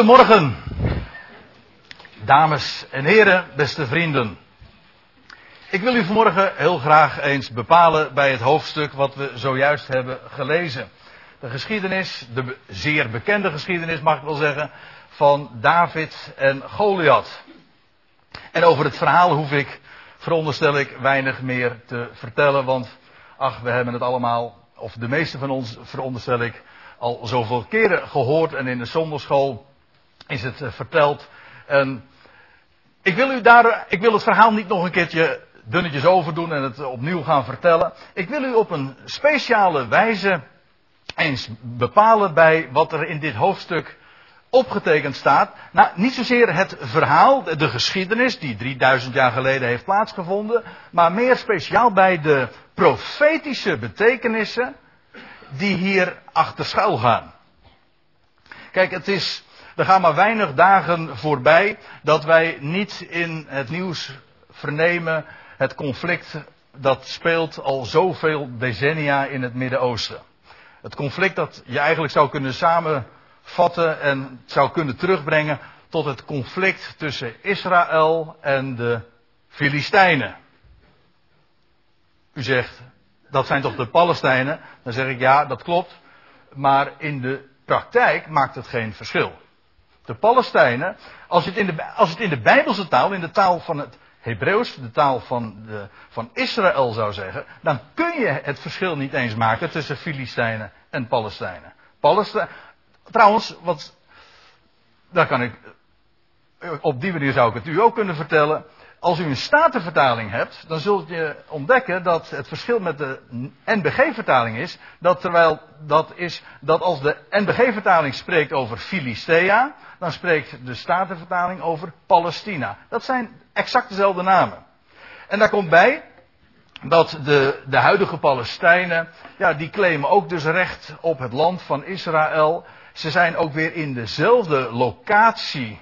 Goedemorgen, dames en heren, beste vrienden. Ik wil u vanmorgen heel graag eens bepalen bij het hoofdstuk wat we zojuist hebben gelezen. De geschiedenis, de zeer bekende geschiedenis mag ik wel zeggen, van David en Goliath. En over het verhaal hoef ik, veronderstel ik, weinig meer te vertellen, want ach, we hebben het allemaal, of de meeste van ons veronderstel ik, al zoveel keren gehoord en in de zonderschool is het uh, verteld. En ik wil u daar, ik wil het verhaal niet nog een keertje dunnetjes overdoen en het opnieuw gaan vertellen. Ik wil u op een speciale wijze eens bepalen bij wat er in dit hoofdstuk opgetekend staat. Nou, niet zozeer het verhaal, de geschiedenis die 3000 jaar geleden heeft plaatsgevonden, maar meer speciaal bij de profetische betekenissen die hier achter schuil gaan. Kijk, het is, er gaan maar weinig dagen voorbij dat wij niet in het nieuws vernemen het conflict dat speelt al zoveel decennia in het Midden-Oosten. Het conflict dat je eigenlijk zou kunnen samenvatten en zou kunnen terugbrengen tot het conflict tussen Israël en de Filistijnen. U zegt, dat zijn toch de Palestijnen? Dan zeg ik ja, dat klopt. Maar in de praktijk maakt het geen verschil. De Palestijnen, als het in de, als het in de Bijbelse taal, in de taal van het Hebreeuws, de taal van, de, van Israël zou zeggen, dan kun je het verschil niet eens maken tussen Filistijnen en Palestijnen. Palestijn, trouwens, wat, daar kan ik, op die manier zou ik het u ook kunnen vertellen als u een statenvertaling hebt, dan zult je ontdekken dat het verschil met de NBG-vertaling is, dat terwijl dat is, dat als de NBG-vertaling spreekt over Filistea, dan spreekt de statenvertaling over Palestina. Dat zijn exact dezelfde namen. En daar komt bij dat de, de huidige Palestijnen, ja, die claimen ook dus recht op het land van Israël. Ze zijn ook weer in dezelfde locatie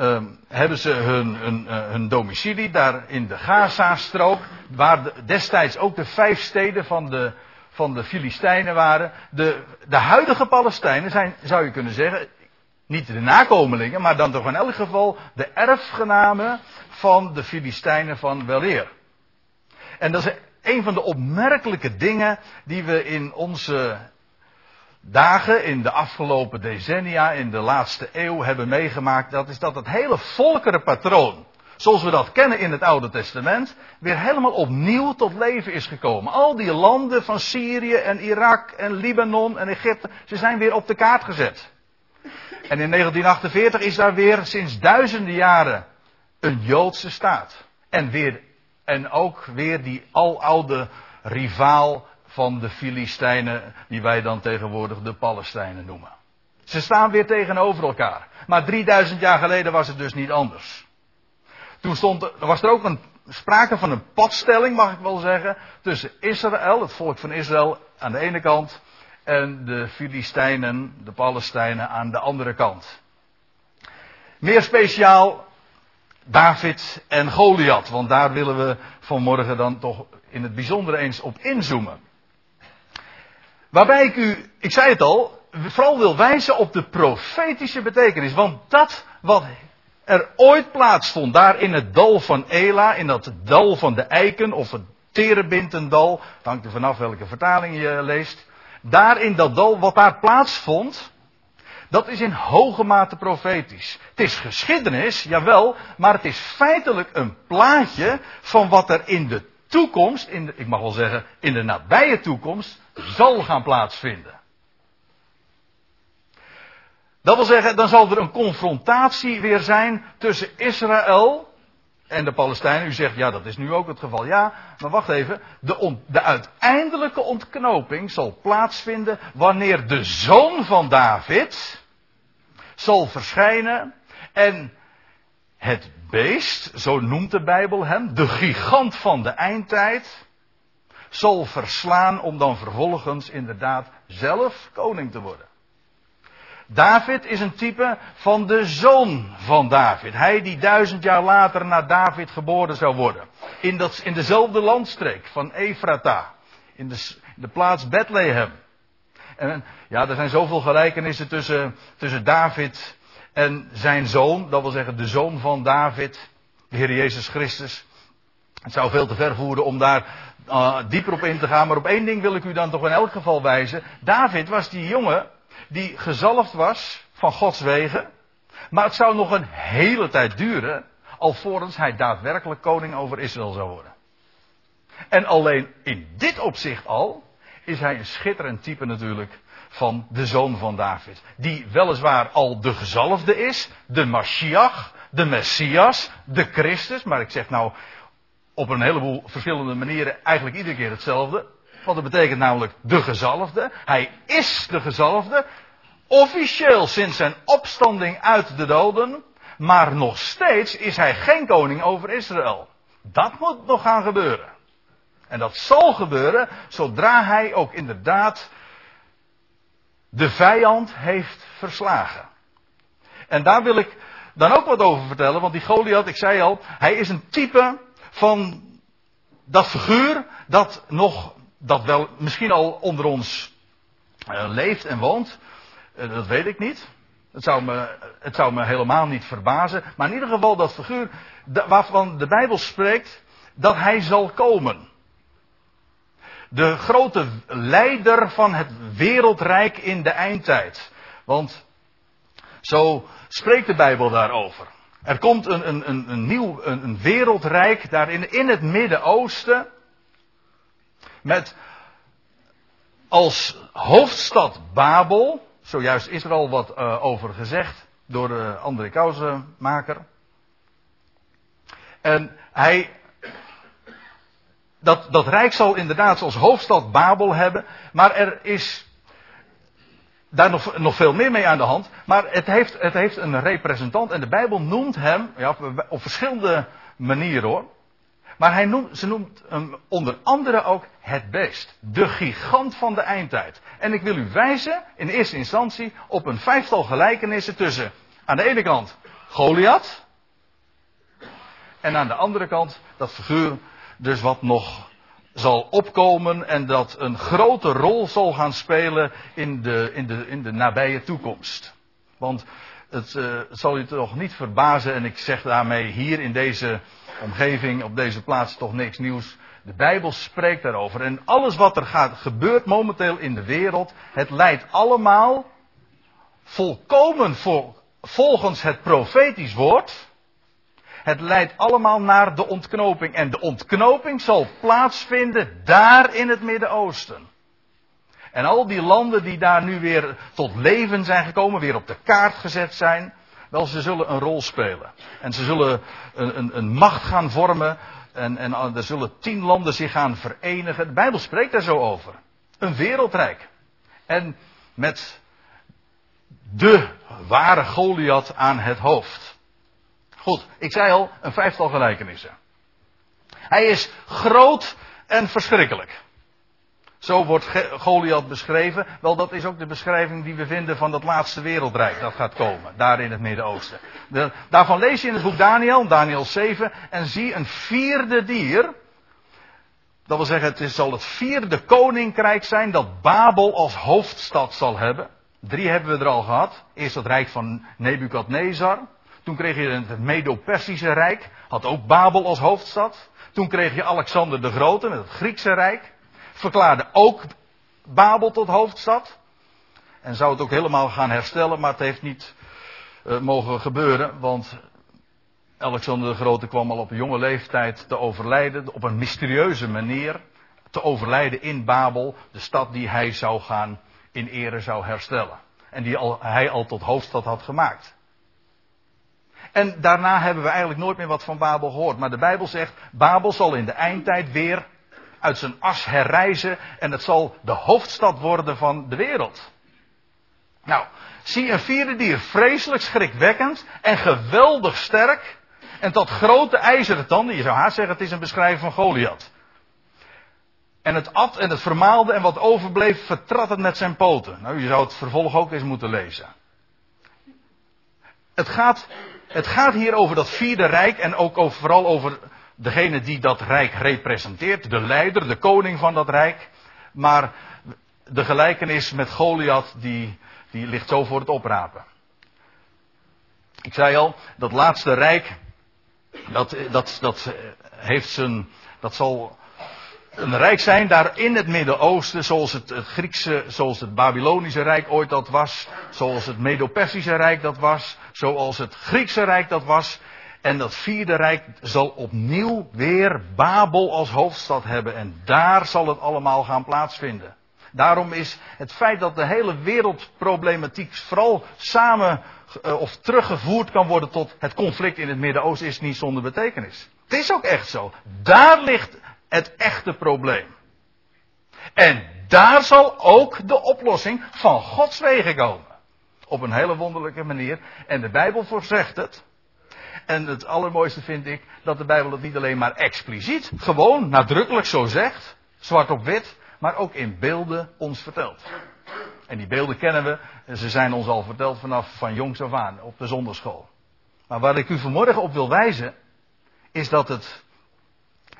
um, hebben ze hun, hun, uh, hun domicilie daar in de Gaza-strook, waar de, destijds ook de vijf steden van de, van de Filistijnen waren. De, de huidige Palestijnen zijn, zou je kunnen zeggen, niet de nakomelingen, maar dan toch in elk geval de erfgenamen van de Filistijnen van weleer. En dat is een van de opmerkelijke dingen die we in onze dagen in de afgelopen decennia, in de laatste eeuw hebben meegemaakt, dat is dat het hele volkerenpatroon, zoals we dat kennen in het Oude Testament, weer helemaal opnieuw tot leven is gekomen. Al die landen van Syrië en Irak en Libanon en Egypte, ze zijn weer op de kaart gezet. En in 1948 is daar weer sinds duizenden jaren een Joodse staat. En, weer, en ook weer die aloude rivaal van de Filistijnen, die wij dan tegenwoordig de Palestijnen noemen. Ze staan weer tegenover elkaar. Maar 3000 jaar geleden was het dus niet anders. Toen stond, was er ook een, sprake van een padstelling, mag ik wel zeggen, tussen Israël, het volk van Israël, aan de ene kant, en de Filistijnen, de Palestijnen, aan de andere kant. Meer speciaal David en Goliath, want daar willen we vanmorgen dan toch in het bijzonder eens op inzoomen. Waarbij ik u, ik zei het al, vooral wil wijzen op de profetische betekenis. Want dat wat er ooit plaatsvond, daar in het dal van Ela, in dat dal van de eiken, of het terebintendal, het hangt er vanaf welke vertaling je leest. Daar in dat dal, wat daar plaatsvond, dat is in hoge mate profetisch. Het is geschiedenis, jawel, maar het is feitelijk een plaatje van wat er in de toekomst, in de, ik mag wel zeggen, in de nabije toekomst, zal gaan plaatsvinden. Dat wil zeggen, dan zal er een confrontatie weer zijn tussen Israël en de Palestijnen. U zegt, ja, dat is nu ook het geval. Ja, maar wacht even. De, de uiteindelijke ontknoping zal plaatsvinden wanneer de zoon van David zal verschijnen en het beest, zo noemt de Bijbel hem, de gigant van de eindtijd, zal verslaan om dan vervolgens inderdaad zelf koning te worden. David is een type van de zoon van David. Hij die duizend jaar later na David geboren zou worden. In, dat, in dezelfde landstreek van Efrata. In de, de plaats Bethlehem. En ja, er zijn zoveel gelijkenissen tussen, tussen David En zijn zoon, dat wil zeggen de zoon van David, de Heer Jezus Christus. Het zou veel te ver voeren om daar uh, dieper op in te gaan, maar op één ding wil ik u dan toch in elk geval wijzen. David was die jongen die gezalfd was van Gods wegen. Maar het zou nog een hele tijd duren alvorens hij daadwerkelijk koning over Israël zou worden. En alleen in dit opzicht al is hij een schitterend type natuurlijk van de zoon van David. Die weliswaar al de gezalfde is, de Mashiach, de Messias, de Christus. Maar ik zeg nou op een heleboel verschillende manieren eigenlijk iedere keer hetzelfde. Want dat betekent namelijk de gezalfde. Hij is de gezalfde. Officieel sinds zijn opstanding uit de doden. Maar nog steeds is hij geen koning over Israël. Dat moet nog gaan gebeuren. En dat zal gebeuren zodra hij ook inderdaad de vijand heeft verslagen. En daar wil ik dan ook wat over vertellen, want die Goliath, ik zei al, hij is een type van dat figuur dat nog, dat wel misschien al onder ons uh, leeft en woont. Uh, dat weet ik niet. Het zou, me, het zou me helemaal niet verbazen. Maar in ieder geval dat figuur waarvan de Bijbel spreekt dat hij zal komen. De grote leider van het wereldrijk in de eindtijd. Want zo spreekt de Bijbel daarover. Er komt een, een, een, een nieuw een, wereldrijk daarin in het Midden-Oosten. Met als hoofdstad Babel. Zojuist is er al wat uh, over gezegd door de André Kousenmaker. En hij. Dat, dat rijk zal inderdaad als hoofdstad Babel hebben. Maar er is daar nog, nog veel meer mee aan de hand. Maar het heeft, het heeft een representant en de Bijbel noemt hem, ja, op, verschillende manieren hoor. Maar hij noemt, ze noemt hem onder andere ook het beest. De gigant van de eindtijd. En ik wil u wijzen in eerste instantie op een vijftal gelijkenissen tussen aan de ene kant Goliath. En aan de andere kant dat figuur dus wat nog zal opkomen en dat een grote rol zal gaan spelen in de, in de, in de nabije toekomst. Want het, het zal u toch niet verbazen, en ik zeg daarmee hier in deze omgeving, op deze plaats toch niks nieuws. De Bijbel spreekt daarover. En alles wat er gaat, gebeurt momenteel in de wereld, het leidt allemaal volkomen volgens het profetisch woord het leidt allemaal naar de ontknoping. En de ontknoping zal plaatsvinden daar in het Midden-Oosten. En al die landen die daar nu weer tot leven zijn gekomen, weer op de kaart gezet zijn, wel, ze zullen een rol spelen. En ze zullen een, een, een macht gaan vormen. En, en er zullen tien landen zich gaan verenigen. De Bijbel spreekt daar zo over. Een wereldrijk. En met de ware Goliath aan het hoofd. Goed, ik zei al, een vijftal gelijkenissen. Hij is groot en verschrikkelijk. Zo wordt Goliath beschreven. Wel, dat is ook de beschrijving die we vinden van dat laatste wereldrijk dat gaat komen, daar in het Midden-Oosten. Daarvan lees je in het boek Daniel, Daniel 7, en zie een vierde dier. Dat wil zeggen, het zal het vierde koninkrijk zijn dat Babel als hoofdstad zal hebben. Drie hebben we er al gehad. Eerst het rijk van Nebukadnezar. Toen kreeg je het Medo-Persische Rijk, had ook Babel als hoofdstad. Toen kreeg je Alexander de Grote met het Griekse Rijk. Verklaarde ook Babel tot hoofdstad. En zou het ook helemaal gaan herstellen, maar het heeft niet uh, mogen gebeuren, want Alexander de Grote kwam al op een jonge leeftijd te overlijden, op een mysterieuze manier te overlijden in Babel, de stad die hij zou gaan in ere zou herstellen. En die al, hij al tot hoofdstad had gemaakt. En daarna hebben we eigenlijk nooit meer wat van Babel gehoord. Maar de Bijbel zegt, Babel zal in de eindtijd weer uit zijn as herrijzen en het zal de hoofdstad worden van de wereld. Nou, zie een vierde dier, vreselijk schrikwekkend en geweldig sterk. En tot grote ijzeren tanden, je zou haast zeggen het is een beschrijving van Goliath. En het at en het vermaalde en wat overbleef vertrad het met zijn poten. Nou, je zou het vervolg ook eens moeten lezen. Het gaat het gaat hier over dat vierde rijk en ook over, vooral over degene die dat rijk representeert, de leider, de koning van dat rijk. Maar de gelijkenis met Goliath, die, die ligt zo voor het oprapen. Ik zei al, dat laatste rijk, dat, dat, dat heeft zijn, dat zal een rijk zijn daar in het Midden-Oosten, zoals het, Griekse, zoals het Babylonische Rijk ooit dat was, zoals het Medo-Persische Rijk dat was, zoals het Griekse Rijk dat was. En dat vierde rijk zal opnieuw weer Babel als hoofdstad hebben en daar zal het allemaal gaan plaatsvinden. Daarom is het feit dat de hele wereldproblematiek vooral samen uh, of teruggevoerd kan worden tot het conflict in het Midden-Oosten is niet zonder betekenis. Het is ook echt zo. Daar ligt het echte probleem. En daar zal ook de oplossing van Gods wegen komen. Op een hele wonderlijke manier. En de Bijbel voorzegt het. En het allermooiste vind ik dat de Bijbel het niet alleen maar expliciet, gewoon nadrukkelijk zo zegt, zwart op wit, maar ook in beelden ons vertelt. En die beelden kennen we, ze zijn ons al verteld vanaf van jongs af aan op de zonderschool. Maar waar ik u vanmorgen op wil wijzen, is dat het,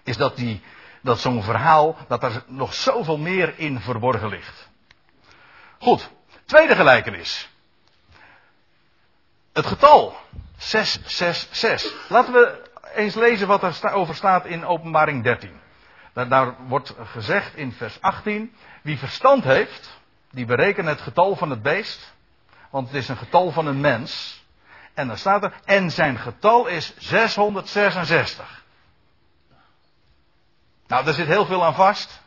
is dat die, dat zo'n verhaal, dat er nog zoveel meer in verborgen ligt. Goed, tweede gelijkenis. Het getal 666. Laten we eens lezen wat er over staat in Openbaring 13. Daar, wordt gezegd in vers 18, wie verstand heeft, die berekent het getal van het beest, want het is een getal van een mens. En dan staat er, en zijn getal is 666. Nou, daar zit heel veel aan vast.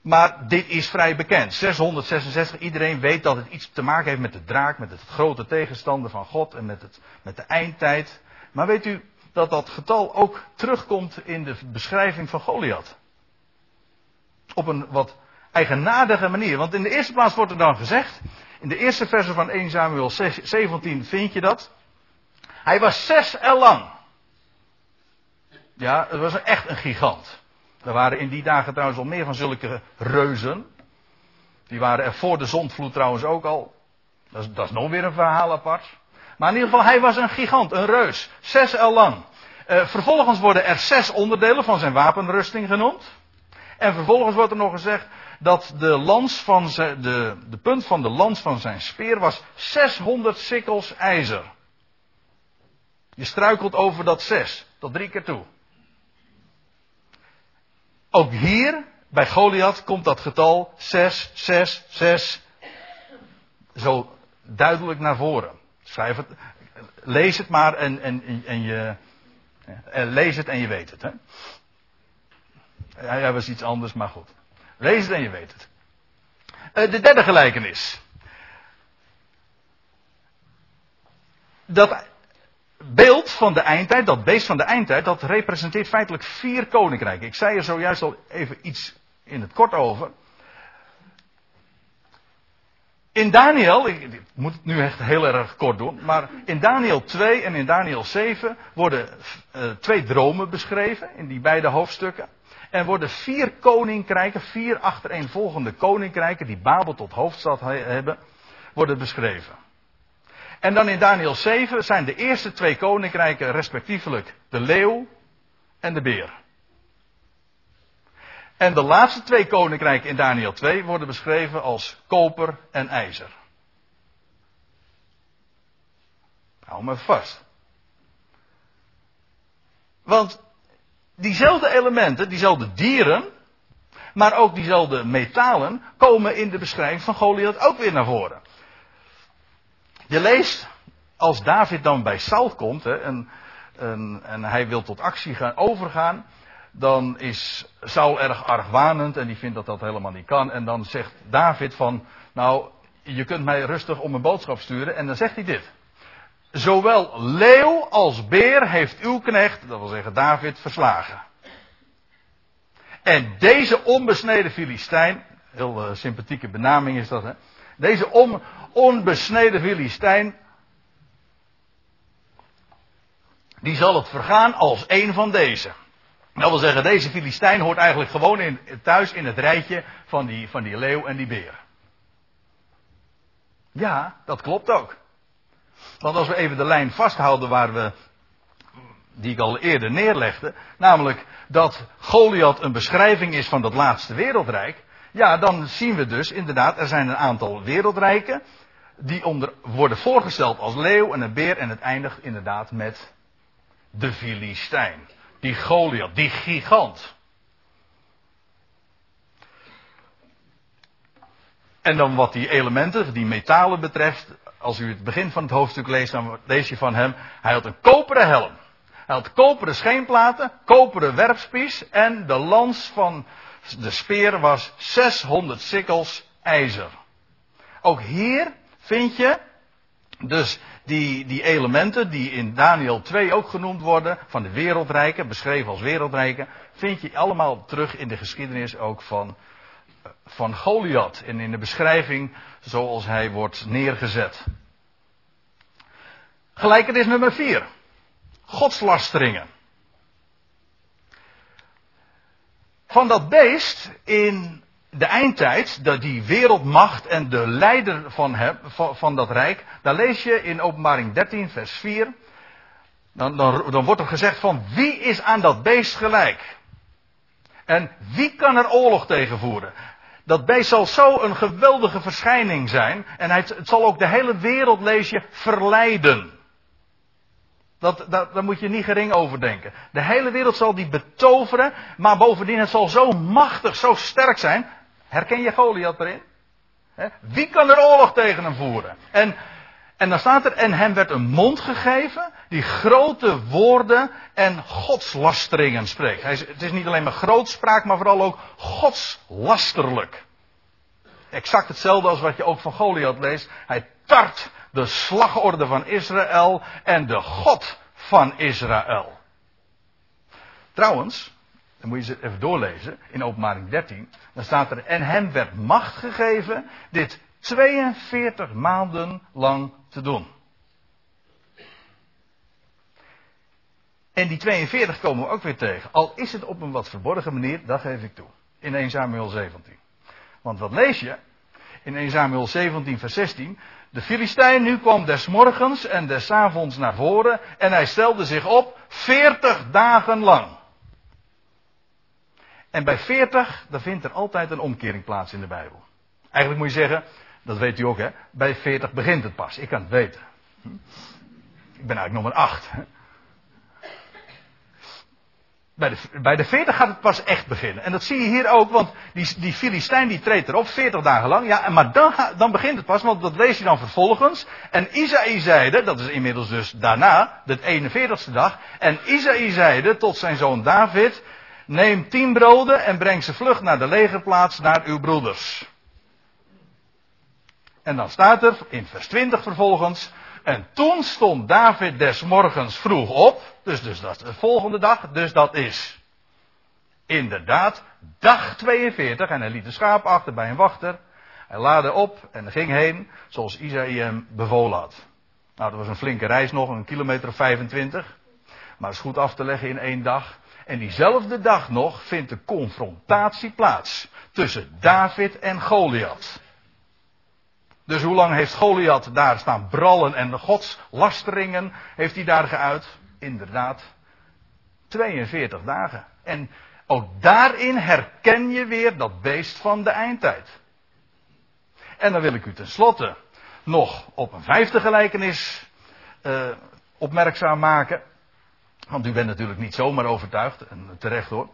Maar dit is vrij bekend. 666, iedereen weet dat het iets te maken heeft met de draak, met het grote tegenstander van God en met, het, met de eindtijd. Maar weet u dat dat getal ook terugkomt in de beschrijving van Goliath? Op een wat eigenaardige manier. Want in de eerste plaats wordt er dan gezegd, in de eerste verse van 1 Samuel 17 vind je dat. Hij was zes el lang. Ja, het was echt een gigant. Er waren in die dagen trouwens al meer van zulke reuzen. Die waren er voor de zondvloed trouwens ook al. Dat is, dat is nog weer een verhaal apart. Maar in ieder geval, hij was een gigant, een reus. Zes el lang. Uh, vervolgens worden er zes onderdelen van zijn wapenrusting genoemd. En vervolgens wordt er nog gezegd dat de, lans van de, de punt van de lans van zijn speer was 600 sikkels ijzer. Je struikelt over dat zes, tot drie keer toe. Ook hier, bij Goliath, komt dat getal 6, 6, 6 zo duidelijk naar voren. Schrijf het, lees het maar en, en, en je, en lees het en je weet het. Hè? Hij was iets anders, maar goed. Lees het en je weet het. Uh, de derde gelijkenis. Dat beeld van de eindtijd, dat beest van de eindtijd, dat representeert feitelijk vier koninkrijken. Ik zei er zojuist al even iets in het kort over. In Daniel, ik moet het nu echt heel erg kort doen, maar in Daniel 2 en in Daniel 7 worden uh, twee dromen beschreven in die beide hoofdstukken. En worden vier koninkrijken, vier achtereenvolgende koninkrijken die Babel tot hoofdstad hebben, worden beschreven. En dan in Daniel 7 zijn de eerste twee koninkrijken respectievelijk de leeuw en de beer. En de laatste twee koninkrijken in Daniel 2 worden beschreven als koper en ijzer. Hou me vast. Want diezelfde elementen, diezelfde dieren, maar ook diezelfde metalen, komen in de beschrijving van Goliath ook weer naar voren. Je leest, als David dan bij Saul komt hè, en, en, hij wil tot actie gaan overgaan, dan is Saul erg argwanend en die vindt dat dat helemaal niet kan. En dan zegt David van, nou, je kunt mij rustig om een boodschap sturen. En dan zegt hij dit. Zowel leeuw als beer heeft uw knecht, dat wil zeggen David, verslagen. En deze onbesneden Filistijn, heel uh, sympathieke benaming is dat, hè. Deze on, onbesneden Filistijn, die zal het vergaan als een van deze. Dat wil zeggen, deze Filistijn hoort eigenlijk gewoon in, thuis in het rijtje van die, van die leeuw en die beer. Ja, dat klopt ook. Want als we even de lijn vasthouden waar we, die ik al eerder neerlegde, namelijk dat Goliath een beschrijving is van dat laatste wereldrijk, ja, dan zien we dus inderdaad, er zijn een aantal wereldrijken. die onder, worden voorgesteld als leeuw en een beer. En het eindigt inderdaad met de Filistijn. Die Goliath, die gigant. En dan wat die elementen, die metalen betreft, als u het begin van het hoofdstuk leest, dan lees je van hem, hij had een koperen helm. Hij had koperen scheenplaten, koperen werpspies en de lans van de speer was 600 sikkels ijzer. Ook hier vind je dus die, die elementen die in Daniel 2 ook genoemd worden, van de wereldrijken, beschreven als wereldrijken, vind je allemaal terug in de geschiedenis ook van, van Goliath en in de beschrijving zoals hij wordt neergezet. Gelijkenis nummer 4. Godslasteringen. Van dat beest in de eindtijd, die wereldmacht en de leider van, hem, van, dat rijk, daar lees je in openbaring 13, vers 4. Dan, dan, dan wordt er gezegd van wie is aan dat beest gelijk? En wie kan er oorlog tegen voeren? Dat beest zal zo een geweldige verschijning zijn. En het, het zal ook de hele wereld, lees je, verleiden. Dat, dat, daar moet je niet gering over denken. De hele wereld zal die betoveren, maar bovendien het zal zo machtig, zo sterk zijn. Herken je Goliath erin? Wie kan er oorlog tegen hem voeren? En, en dan staat er, en hem werd een mond gegeven die grote woorden en godslasteringen spreekt. Het is niet alleen maar grootspraak, maar vooral ook godslasterlijk. Exact hetzelfde als wat je ook van Goliath leest. Hij tart de slagorde van Israël en de God van Israël. Trouwens, dan moet je ze even doorlezen in openbaring 13. Dan staat er, en hem werd macht gegeven dit 42 maanden lang te doen. En die 42 komen we ook weer tegen. Al is het op een wat verborgen manier, dat geef ik toe. In 1 Samuel 17. Want wat lees je? In 1 Samuel 17 vers 16. De Filistijn nu kwam des morgens en des avonds naar voren en hij stelde zich op 40 dagen lang. En bij 40, dan vindt er altijd een omkering plaats in de Bijbel. Eigenlijk moet je zeggen, dat weet u ook hè, bij 40 begint het pas. Ik kan het weten. Ik ben eigenlijk nummer 8. Bij de, bij de 40 gaat het pas echt beginnen. En dat zie je hier ook, want die, die Filistijn die treedt erop 40 dagen lang. Ja, maar dan, dan begint het pas, want dat lees je dan vervolgens. En Isaïe zeide, dat is inmiddels dus daarna, de 41ste dag. En Isaïe zeide tot zijn zoon David, neem tien broden en breng ze vlug naar de legerplaats, naar uw broeders. En dan staat er in vers 20 vervolgens, en toen stond David des morgens vroeg op. Dus, dus dat is de volgende dag. Dus dat is inderdaad dag 42. En hij liet de schaap achter bij een wachter. Hij laadde op en ging heen zoals Isaïe hem bevolen had. Nou, dat was een flinke reis nog, een kilometer of 25. Maar is goed af te leggen in één dag. En diezelfde dag nog vindt de confrontatie plaats tussen David en Goliath. Dus hoe lang heeft Goliath daar staan brallen en godslasteringen heeft hij daar geuit? Inderdaad, 42 dagen. En ook daarin herken je weer dat beest van de eindtijd. En dan wil ik u tenslotte nog op een vijfde gelijkenis uh, opmerkzaam maken. Want u bent natuurlijk niet zomaar overtuigd, en terecht hoor.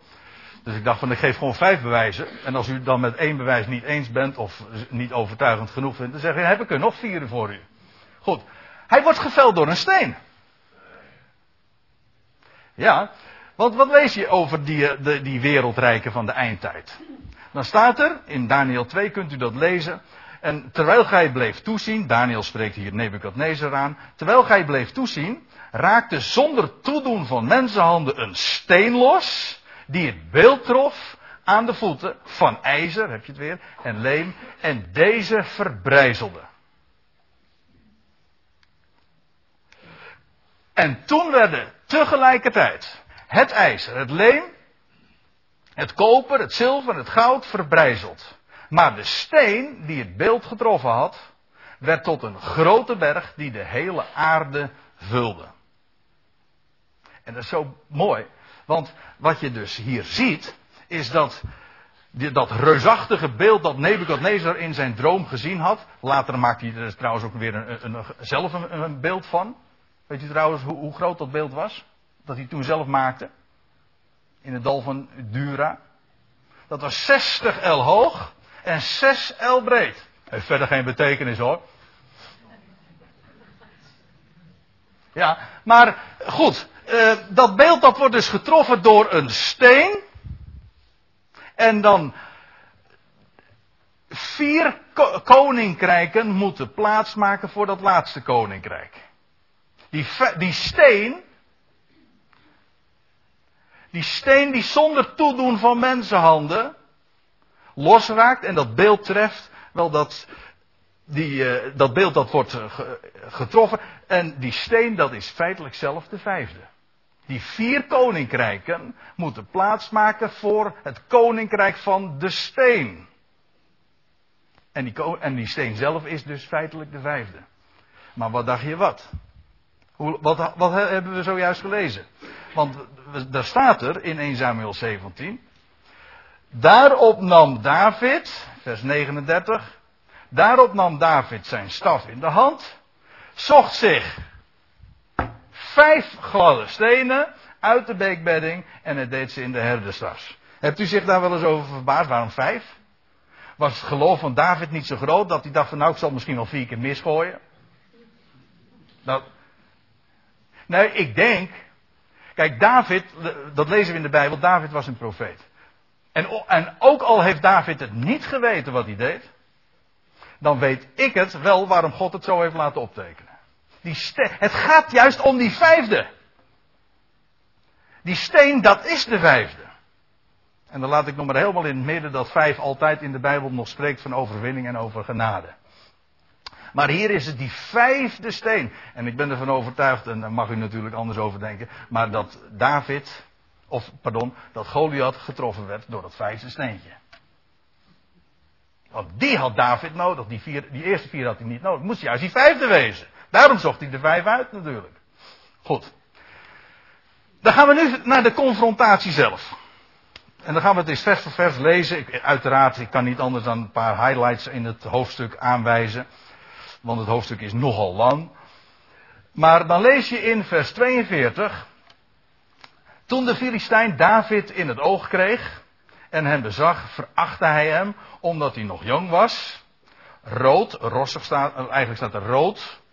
Dus ik dacht van ik geef gewoon vijf bewijzen. En als u dan met één bewijs niet eens bent of niet overtuigend genoeg vindt, dan zeg je heb ik er nog vier voor u. Goed. Hij wordt geveld door een steen. Ja, want wat lees je over die, de, die wereldrijken van de eindtijd? Dan staat er, in Daniel 2 kunt u dat lezen. En terwijl gij bleef toezien, Daniel spreekt hier Nebukadnezar aan. Terwijl gij bleef toezien, raakte zonder toedoen van mensenhanden een steen los die het beeld trof aan de voeten van ijzer, heb je het weer, en leem, en deze verbrijzelde. En toen werden tegelijkertijd het ijzer, het leem, het koper, het zilver, het goud verbrijzeld. Maar de steen die het beeld getroffen had, werd tot een grote berg die de hele aarde vulde. En dat is zo mooi. Want wat je dus hier ziet, is dat dat reusachtige beeld dat Nebukadnezar in zijn droom gezien had. Later maakt hij er trouwens ook weer een, een, zelf een, beeld van. Weet u trouwens hoe, hoe, groot dat beeld was? Dat hij toen zelf maakte. In het dal van Dura. Dat was 60 L hoog en 6 L breed. Heeft verder geen betekenis hoor. Ja, maar goed. Uh, dat beeld dat wordt dus getroffen door een steen. En dan vier koninkrijken moeten plaatsmaken voor dat laatste koninkrijk. Die, die steen. Die steen die zonder toedoen van mensenhanden losraakt en dat beeld treft, wel dat, die, uh, dat beeld dat wordt getroffen en die steen dat is feitelijk zelf de vijfde. Die vier koninkrijken moeten plaatsmaken voor het koninkrijk van de steen. En die, en die steen zelf is dus feitelijk de vijfde. Maar wat dacht je wat? Wat, wat hebben we zojuist gelezen? Want daar staat er in 1 Samuel 17. Daarop nam David, vers 39. Daarop nam David zijn staf in de hand. Zocht zich vijf gladde stenen uit de beekbedding en het deed ze in de herderstas. Hebt u zich daar wel eens over verbaasd? Waarom vijf? Was het geloof van David niet zo groot dat hij dacht van nou ik zal misschien wel vier keer misgooien? Nou, nee, ik denk, kijk David, dat lezen we in de Bijbel, David was een profeet. En, en ook al heeft David het niet geweten wat hij deed, dan weet ik het wel waarom God het zo heeft laten optekenen. Die het gaat juist om die vijfde. Die steen, dat is de vijfde. En dan laat ik nog maar helemaal in het midden dat vijf altijd in de Bijbel nog spreekt van overwinning en over genade. Maar hier is het die vijfde steen. En ik ben ervan overtuigd, en daar mag u natuurlijk anders over denken, maar dat David, of pardon, dat Goliath getroffen werd door dat vijfde steentje. Want die had David nodig, die, vier, die eerste vier had hij niet nodig. Moest juist die vijfde wezen. Daarom zocht hij de vijf uit natuurlijk. Goed. Dan gaan we nu naar de confrontatie zelf. En dan gaan we het eens vers voor vers lezen. Ik, uiteraard, ik kan niet anders dan een paar highlights in het hoofdstuk aanwijzen. Want het hoofdstuk is nogal lang. Maar dan lees je in vers 42. Toen de Filistijn David in het oog kreeg en hem bezag, verachtte hij hem omdat hij nog jong was. Rood, rossig staat, eigenlijk staat er rood,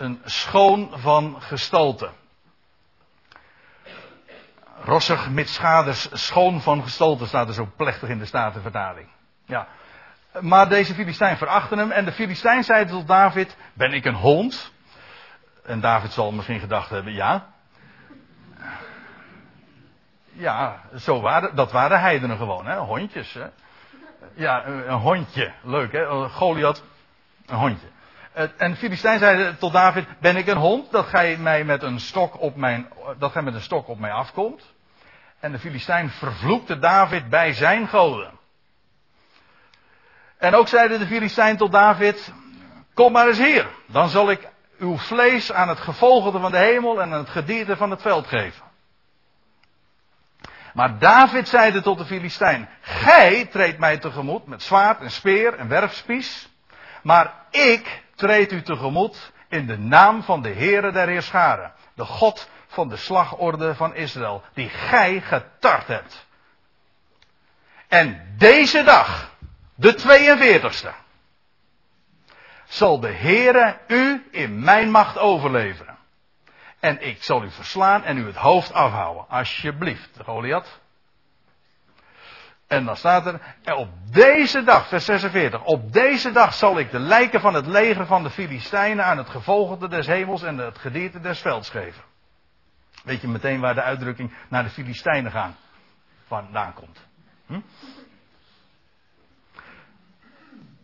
een schoon van gestalte. Rossig met schaders, schoon van gestalte staat er zo plechtig in de Statenvertaling. Ja. Maar deze Filistijn verachtte hem en de Filistijn zei tot David, ben ik een hond? En David zal misschien gedacht hebben, ja. Ja, zo waren, dat waren heidenen gewoon, hè, hondjes. Hè. Ja, een hondje, leuk hè, Goliath, een hondje. En Filistijn zei tot David: Ben ik een hond dat gij mij met een stok op mijn, dat gij met een stok op mij afkomt? En de Filistijn vervloekte David bij zijn goden. En ook zeide de Filistijn tot David: Kom maar eens hier, dan zal ik uw vlees aan het gevolgde van de hemel en aan het gedierte van het veld geven. Maar David zeide tot de Filistijn: Gij treedt mij tegemoet met zwaard en speer en werfspies. Maar ik treed u tegemoet in de naam van de Heere der Heerscharen. De God van de slagorde van Israël. Die gij getart hebt. En deze dag, de 42ste, zal de Heere u in mijn macht overleveren. En ik zal u verslaan en u het hoofd afhouden. Alsjeblieft, Goliath. En dan staat er, op deze dag, vers 46, op deze dag zal ik de lijken van het leger van de Filistijnen aan het gevolgde des hemels en het gedierte des velds geven. Weet je meteen waar de uitdrukking naar de Filistijnen gaan vandaan komt. Hm?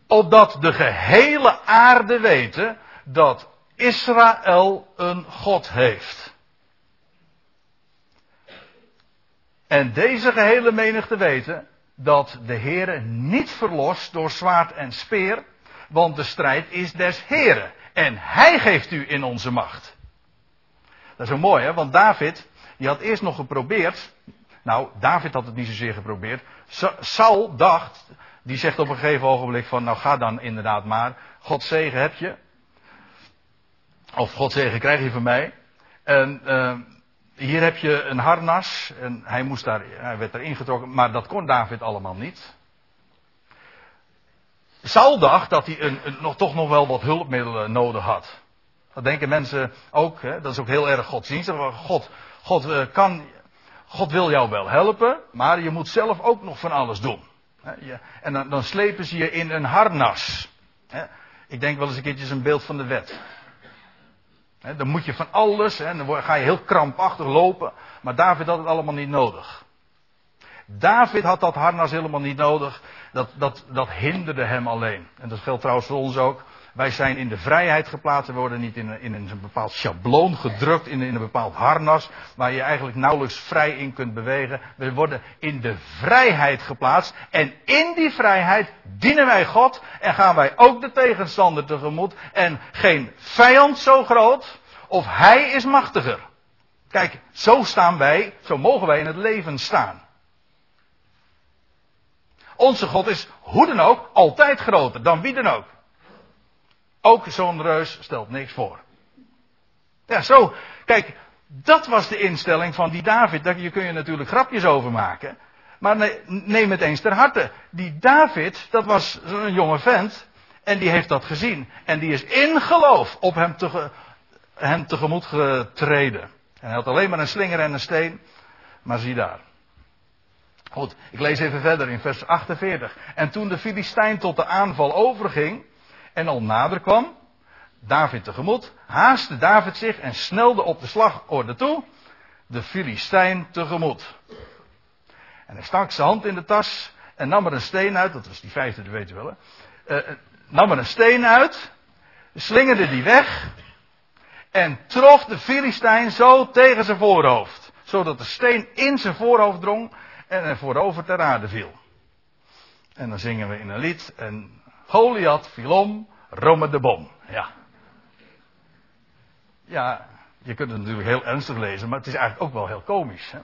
Opdat de gehele aarde weten dat Israël een God heeft. En deze gehele menigte weten dat de Heere niet verlost door zwaard en speer, want de strijd is des Heeren. En Hij geeft u in onze macht. Dat is zo mooi, hè? Want David, die had eerst nog geprobeerd, Nou, David had het niet zozeer geprobeerd. Saul dacht, die zegt op een gegeven ogenblik van, nou ga dan inderdaad maar. God zegen heb je. Of God zegen krijg je van mij. En uh, hier heb je een harnas. En hij, moest daar, hij werd erin getrokken. Maar dat kon David allemaal niet. Saul dacht dat hij een, nog, toch nog wel wat hulpmiddelen nodig had. Dat denken mensen ook. Hè? Dat is ook heel erg godsdienstig. God, God, uh, kan, God wil jou wel helpen. Maar je moet zelf ook nog van alles doen. En dan, dan slepen ze je in een harnas. Ik denk wel eens een keertje een beeld van de wet dan moet je van alles, en dan ga je heel krampachtig lopen. Maar David had het allemaal niet nodig. David had dat harnas helemaal niet nodig. Dat, dat, dat hinderde hem alleen. En dat geldt trouwens voor ons ook. Wij zijn in de vrijheid geplaatst. We worden niet in een, in een bepaald schabloon gedrukt. In, in een bepaald harnas. Waar je eigenlijk nauwelijks vrij in kunt bewegen. We worden in de vrijheid geplaatst. En in die vrijheid dienen wij God. En gaan wij ook de tegenstander tegemoet. En geen vijand zo groot. Of hij is machtiger. Kijk, zo staan wij. Zo mogen wij in het leven staan. Onze God is hoe dan ook altijd groter dan wie dan ook. Ook zo'n reus stelt niks voor. Ja, zo. Kijk, dat was de instelling van die David. Daar kun je natuurlijk grapjes over maken. Maar neem het eens ter harte. Die David, dat was een jonge vent. En die heeft dat gezien. En die is in geloof op hem, te, hem tegemoet getreden. En hij had alleen maar een slinger en een steen. Maar zie daar. Goed, ik lees even verder in vers 48. En toen de Filistijn tot de aanval overging en al nader kwam, David tegemoet, haastte David zich en snelde op de slagorde toe, de Filistijn tegemoet. En hij stak zijn hand in de tas en nam er een steen uit, dat was die vijfde, dat weet je wel, hè, uh, nam er een steen uit, slingerde die weg en trof de Filistijn zo tegen zijn voorhoofd, zodat de steen in zijn voorhoofd drong en er voorover ter aarde viel. En dan zingen we in een lied en Goliath viel om, Rome de bom. Ja. Ja, je kunt het natuurlijk heel ernstig lezen, maar het is eigenlijk ook wel heel komisch. Hè?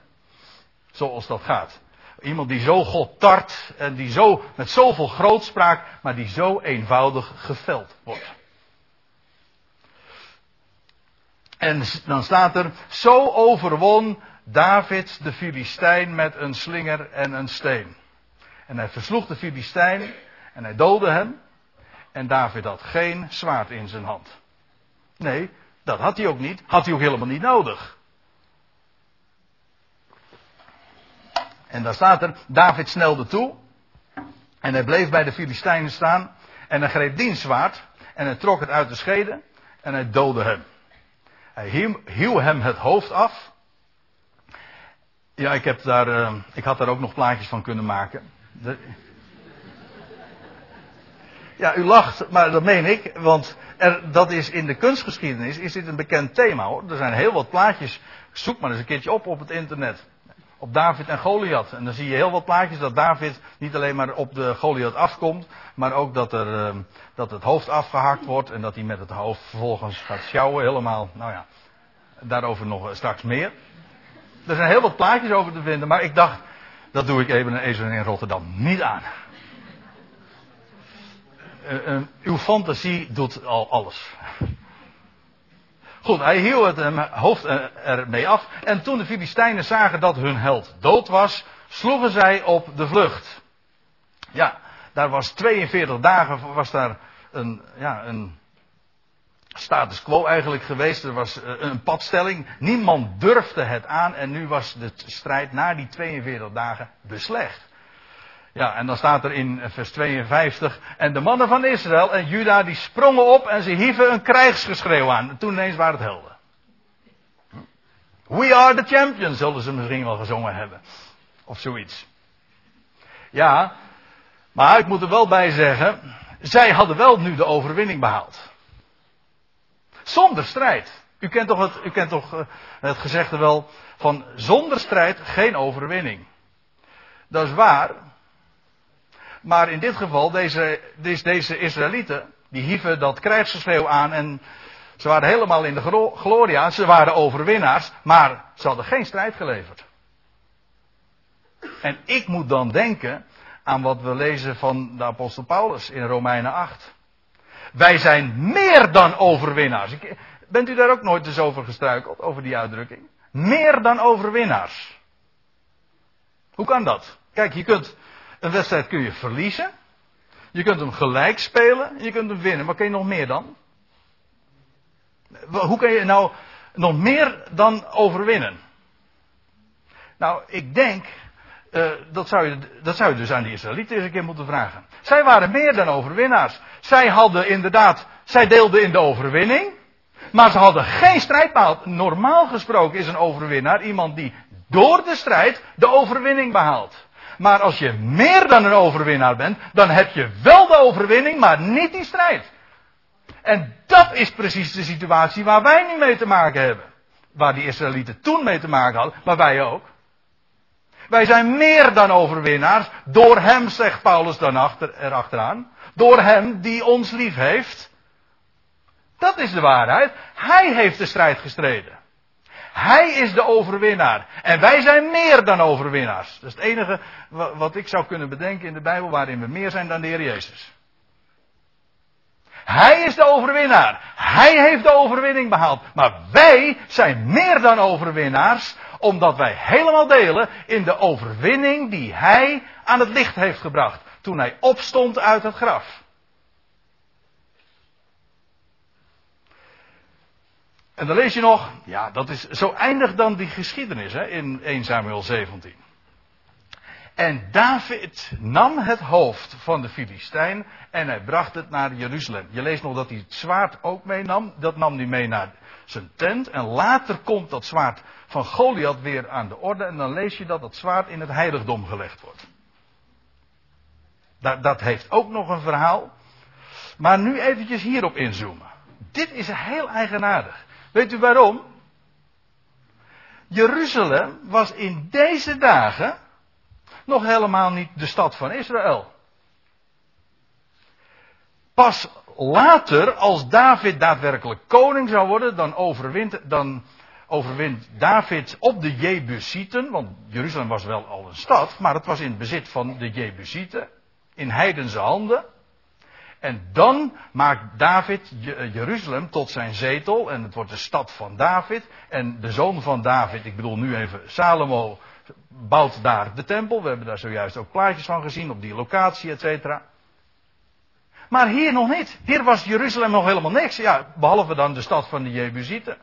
Zoals dat gaat. Iemand die zo God tart en die zo met zoveel grootspraak, maar die zo eenvoudig geveld wordt. En dan staat er, zo overwon David de Filistijn met een slinger en een steen. En hij versloeg de Filistijn en hij doodde hem. En David had geen zwaard in zijn hand. Nee, dat had hij ook niet. Had hij ook helemaal niet nodig. En daar staat er, David snelde toe. En hij bleef bij de Filistijnen staan. En hij greep diens zwaard. En hij trok het uit de schede. En hij doodde hem. Hij hieuw hem het hoofd af. Ja, ik, heb daar, uh, ik had daar ook nog plaatjes van kunnen maken. Ja, u lacht, maar dat meen ik, want er, dat is in de kunstgeschiedenis is dit een bekend thema hoor. Er zijn heel wat plaatjes, zoek maar eens een keertje op op het internet. Op David en Goliath. En dan zie je heel wat plaatjes dat David niet alleen maar op de Goliath afkomt, maar ook dat, er, uh, dat het hoofd afgehakt wordt en dat hij met het hoofd vervolgens gaat sjouwen. Helemaal, nou ja, daarover nog straks meer. Er zijn heel wat plaatjes over te vinden, maar ik dacht, dat doe ik even een ezel in Rotterdam niet aan. Uh, uh, uw fantasie doet al alles. Goed, hij hield het hem hoofd ermee af. En toen de Filistijnen zagen dat hun held dood was, sloegen zij op de vlucht. Ja, daar was 42 dagen was daar een, ja, een status quo eigenlijk geweest. Er was eh, een padstelling. Niemand durfde het aan en nu was de strijd na die 42 dagen beslecht. Ja, en dan staat er in vers 52. En de mannen van Israël en Juda die sprongen op en ze hieven een krijgsgeschreeuw aan. En toen ineens waren het helden. We are the champions, zullen ze misschien wel gezongen hebben. Of zoiets. Ja, maar ik moet er wel bij zeggen. Zij hadden wel nu de overwinning behaald. Zonder strijd. U kent toch het, u kent toch eh, het gezegde wel van zonder strijd geen overwinning. Dat is waar. Maar in dit geval, deze, deze, deze Israëlieten, die hieven dat krijgsgeschreeuw aan en ze waren helemaal in de gloria, ze waren overwinnaars, maar ze hadden geen strijd geleverd. En ik moet dan denken aan wat we lezen van de apostel Paulus in Romeinen 8. Wij zijn meer dan overwinnaars. Bent u daar ook nooit eens over gestruikeld, over die uitdrukking? Meer dan overwinnaars. Hoe kan dat? Kijk, je kunt een wedstrijd kun je verliezen. Je kunt hem gelijk spelen. Je kunt hem winnen. Maar kun je nog meer dan? Hoe kun je nou nog meer dan overwinnen? Nou, ik denk, uh, dat, zou je, dat zou je dus aan die Israëlieten eens een keer moeten vragen. Zij waren meer dan overwinnaars. Zij hadden inderdaad, zij deelden in de overwinning. Maar ze hadden geen strijdpaal. Normaal gesproken is een overwinnaar iemand die door de strijd de overwinning behaalt. Maar als je meer dan een overwinnaar bent, dan heb je wel de overwinning, maar niet die strijd. En dat is precies de situatie waar wij nu mee te maken hebben. Waar die Israëlieten toen mee te maken hadden, maar wij ook. Wij zijn meer dan overwinnaars. Door hem, zegt Paulus dan achter, erachteraan. Door hem die ons lief heeft. Dat is de waarheid. Hij heeft de strijd gestreden. Hij is de overwinnaar. En wij zijn meer dan overwinnaars. Dat is het enige wat ik zou kunnen bedenken in de Bijbel waarin we meer zijn dan de Heer Jezus. Hij is de overwinnaar. Hij heeft de overwinning behaald. Maar wij zijn meer dan overwinnaars, omdat wij helemaal delen in de overwinning die Hij aan het licht heeft gebracht. Toen Hij opstond uit het graf. En dan lees je nog, ja, dat is, zo eindigt dan die geschiedenis hè, in 1 Samuel 17. En David nam het hoofd van de Filistijn en hij bracht het naar Jeruzalem. Je leest nog dat hij het zwaard ook meenam. Dat nam hij mee naar zijn tent. En later komt dat zwaard van Goliath weer aan de orde. En dan lees je dat dat zwaard in het heiligdom gelegd wordt. Dat, dat heeft ook nog een verhaal. Maar nu eventjes hierop inzoomen. Dit is heel eigenaardig. Weet u waarom? Jeruzalem was in deze dagen nog helemaal niet de stad van Israël. Pas later, als David daadwerkelijk koning zou worden, dan overwint, dan overwint David op de Jebusieten. Want Jeruzalem was wel al een stad, maar het was in bezit van de Jebusieten. In heidense handen. En dan maakt David Jeruzalem tot zijn zetel. En het wordt de stad van David. En de zoon van David, ik bedoel nu even Salomo, bouwt daar de tempel. We hebben daar zojuist ook plaatjes van gezien op die locatie, et cetera. Maar hier nog niet. Hier was Jeruzalem nog helemaal niks. Ja, behalve dan de stad van de Jebusieten.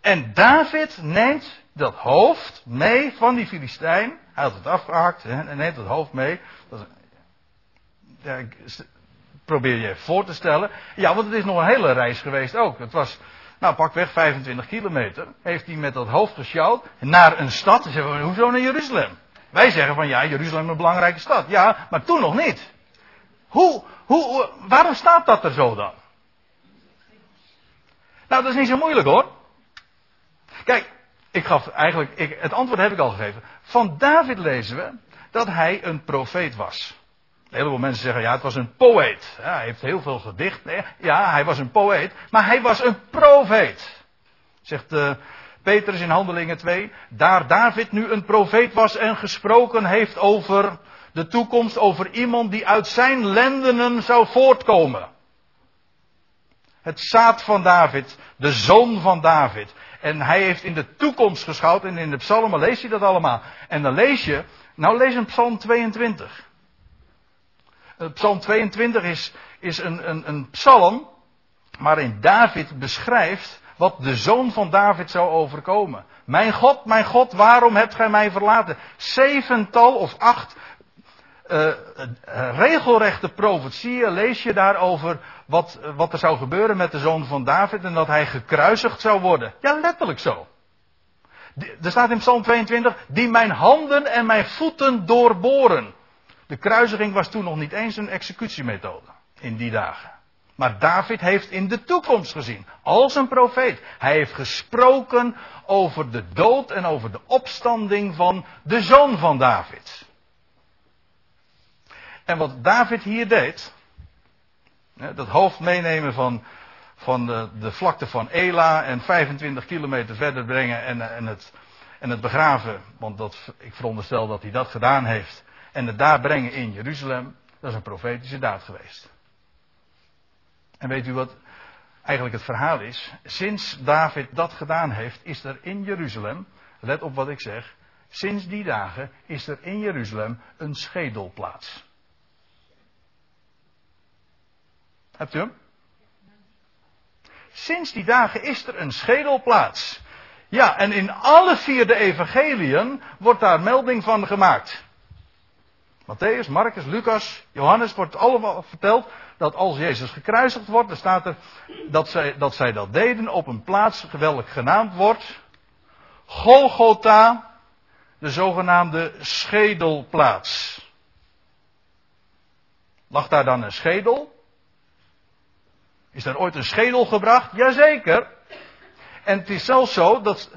En David neemt dat hoofd mee van die Filistijn. Hij had het afgehakt en neemt het hoofd mee. Dat ja, probeer je voor te stellen. Ja, want het is nog een hele reis geweest ook. Het was, nou pakweg 25 kilometer. Heeft hij met dat hoofd gesjouwd naar een stad. En zeggen hoezo naar Jeruzalem? Wij zeggen van ja, Jeruzalem is een belangrijke stad. Ja, maar toen nog niet. Hoe, hoe, waarom staat dat er zo dan? Nou, dat is niet zo moeilijk hoor. Kijk, ik gaf eigenlijk, ik, het antwoord heb ik al gegeven. Van David lezen we dat hij een profeet was. Een heleboel mensen zeggen, ja, het was een poëet. Ja, hij heeft heel veel gedicht. Ja, hij was een poëet, maar hij was een profeet. Zegt uh, Petrus in Handelingen 2. Daar David nu een profeet was en gesproken heeft over de toekomst, over iemand die uit zijn lendenen zou voortkomen. Het zaad van David, de zoon van David. En hij heeft in de toekomst geschouwd en in de psalmen lees je dat allemaal. En dan lees je, nou lees een psalm 22. Eh, psalm 22 is, is een, een, een psalm waarin David beschrijft wat de zoon van David zou overkomen. Mijn God, mijn God, waarom hebt gij mij verlaten? Zevental of acht uh, regelrechte profetieën lees je daarover wat, wat er zou gebeuren met de zoon van David en dat hij gekruisigd zou worden. Ja, letterlijk zo. Er staat in Psalm 22, die mijn handen en mijn voeten doorboren. De kruisiging was toen nog niet eens een executiemethode in die dagen. Maar David heeft in de toekomst gezien, als een profeet. Hij heeft gesproken over de dood en over de opstanding van de zoon van David. En wat David hier deed, dat hoofd meenemen van, van de, de vlakte van Ela en 25 kilometer verder brengen en, en, het, en het begraven, want dat, ik veronderstel dat hij dat gedaan heeft, en het daar brengen in Jeruzalem, dat is een profetische daad geweest. En weet u wat eigenlijk het verhaal is? Sinds David dat gedaan heeft, is er in Jeruzalem, let op wat ik zeg, sinds die dagen is er in Jeruzalem een schedelplaats. Hebt u hem? Sinds die dagen is er een schedelplaats. Ja, en in alle vier de evangeliën wordt daar melding van gemaakt. Matthäus, Marcus, Lucas, Johannes wordt allemaal verteld dat als Jezus gekruisigd wordt, dan staat er dat zij, dat zij dat deden op een plaats geweldig genaamd wordt. Golgotha, de zogenaamde schedelplaats. Lag daar dan een schedel? Is er ooit een schedel gebracht? Jazeker. En het is zelfs zo dat,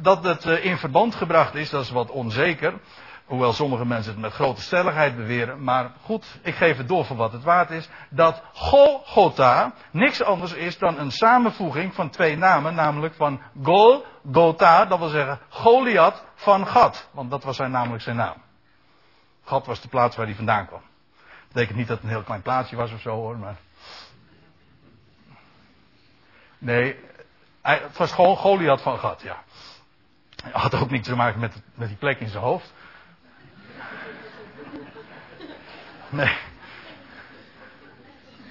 dat het eh, in verband gebracht is, dat is wat onzeker. Hoewel sommige mensen het met grote stelligheid beweren. Maar goed, ik geef het door voor wat het waard is. Dat Golgotha niks anders is dan een samenvoeging van twee namen. Namelijk van Golgotha, dat wil zeggen Goliath van Gad. Want dat was zijn, namelijk zijn naam. Gad was de plaats waar hij vandaan kwam. Dat betekent niet dat het een heel klein plaatsje was of zo hoor. Maar... Nee, het was gewoon Goliath van Gad, ja. Had ook niks te maken met, met die plek in zijn hoofd. Nee.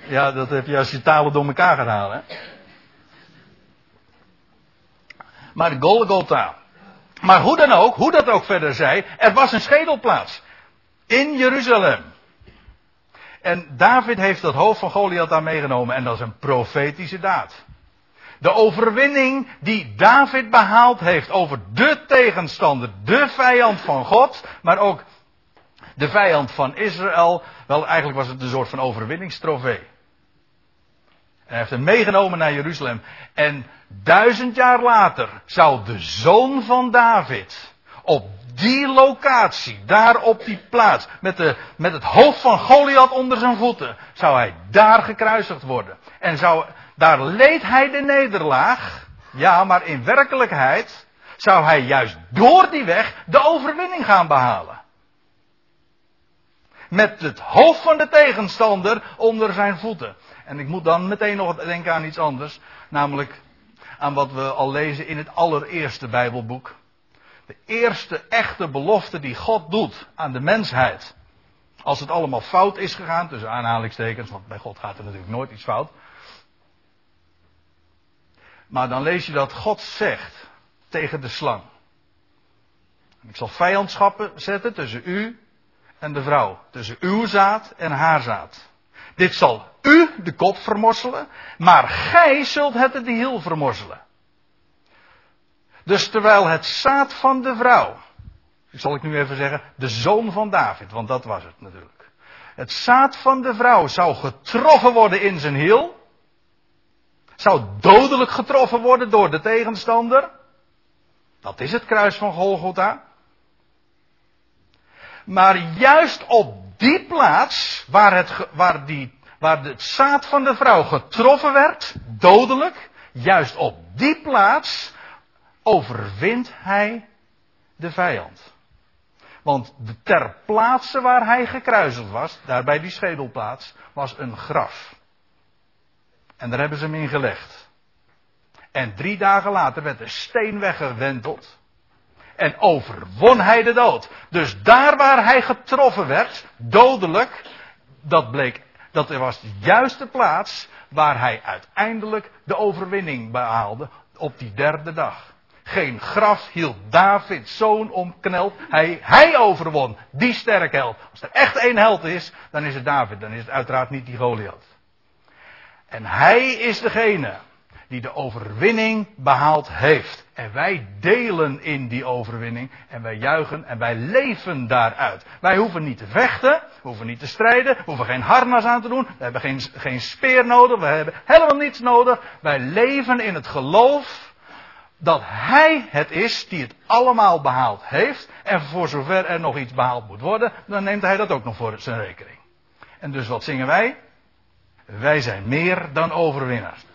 Ja, dat heb je als je talen door elkaar gaat halen. Hè? Maar Golgotha. Maar hoe dan ook, hoe dat ook verder zij, er was een schedelplaats. In Jeruzalem. En David heeft dat hoofd van Goliath daar meegenomen en dat is een profetische daad. De overwinning die David behaald heeft over de tegenstander, de vijand van God, maar ook de vijand van Israël. Wel, eigenlijk was het een soort van overwinningstrofee. En hij heeft hem meegenomen naar Jeruzalem. En duizend jaar later zou de zoon van David op die locatie, daar op die plaats, met, de, met het hoofd van Goliath onder zijn voeten, zou hij daar gekruisigd worden. En zou, daar leed hij de nederlaag. Ja, maar in werkelijkheid zou hij juist door die weg de overwinning gaan behalen met het hoofd van de tegenstander onder zijn voeten. En ik moet dan meteen nog denken aan iets anders, namelijk aan wat we al lezen in het allereerste Bijbelboek. De eerste echte belofte die God doet aan de mensheid. Als het allemaal fout is gegaan, tussen aanhalingstekens, want bij God gaat er natuurlijk nooit iets fout. Maar dan lees je dat God zegt tegen de slang. Ik zal vijandschappen zetten tussen u en de vrouw. Tussen uw zaad en haar zaad. Dit zal u de kop vermorselen, maar gij zult het de hiel vermorselen. Dus terwijl het zaad van de vrouw, zal ik nu even zeggen, de zoon van David, want dat was het natuurlijk. Het zaad van de vrouw zou getroffen worden in zijn hiel. Zou dodelijk getroffen worden door de tegenstander. Dat is het kruis van Golgotha. Maar juist op die plaats waar het, waar die, waar het zaad van de vrouw getroffen werd, dodelijk, juist op die plaats overwint hij de vijand. Want ter plaatse waar hij gekruisigd was, daar bij die schedelplaats, was een graf. En daar hebben ze hem in gelegd. En drie dagen later werd de steen weggewenteld. En overwon hij de dood. Dus daar waar hij getroffen werd, dodelijk, dat bleek, dat was de juiste plaats waar hij uiteindelijk de overwinning behaalde op die derde dag. Geen graf hield Davids zoon omkneld. Hij, hij overwon. Die sterke held. Als er echt één held is, dan is het David. Dan is het uiteraard niet die Goliath. En hij is degene die de overwinning behaald heeft. En wij delen in die overwinning en wij juichen en wij leven daaruit. Wij hoeven niet te vechten, we hoeven niet te strijden, we hoeven geen harnas aan te doen, we hebben geen, geen speer nodig, we hebben helemaal niets nodig. Wij leven in het geloof dat Hij het is die het allemaal behaald heeft. En voor zover er nog iets behaald moet worden, dan neemt Hij dat ook nog voor zijn rekening. En dus wat zingen wij? Wij zijn meer dan overwinnaars.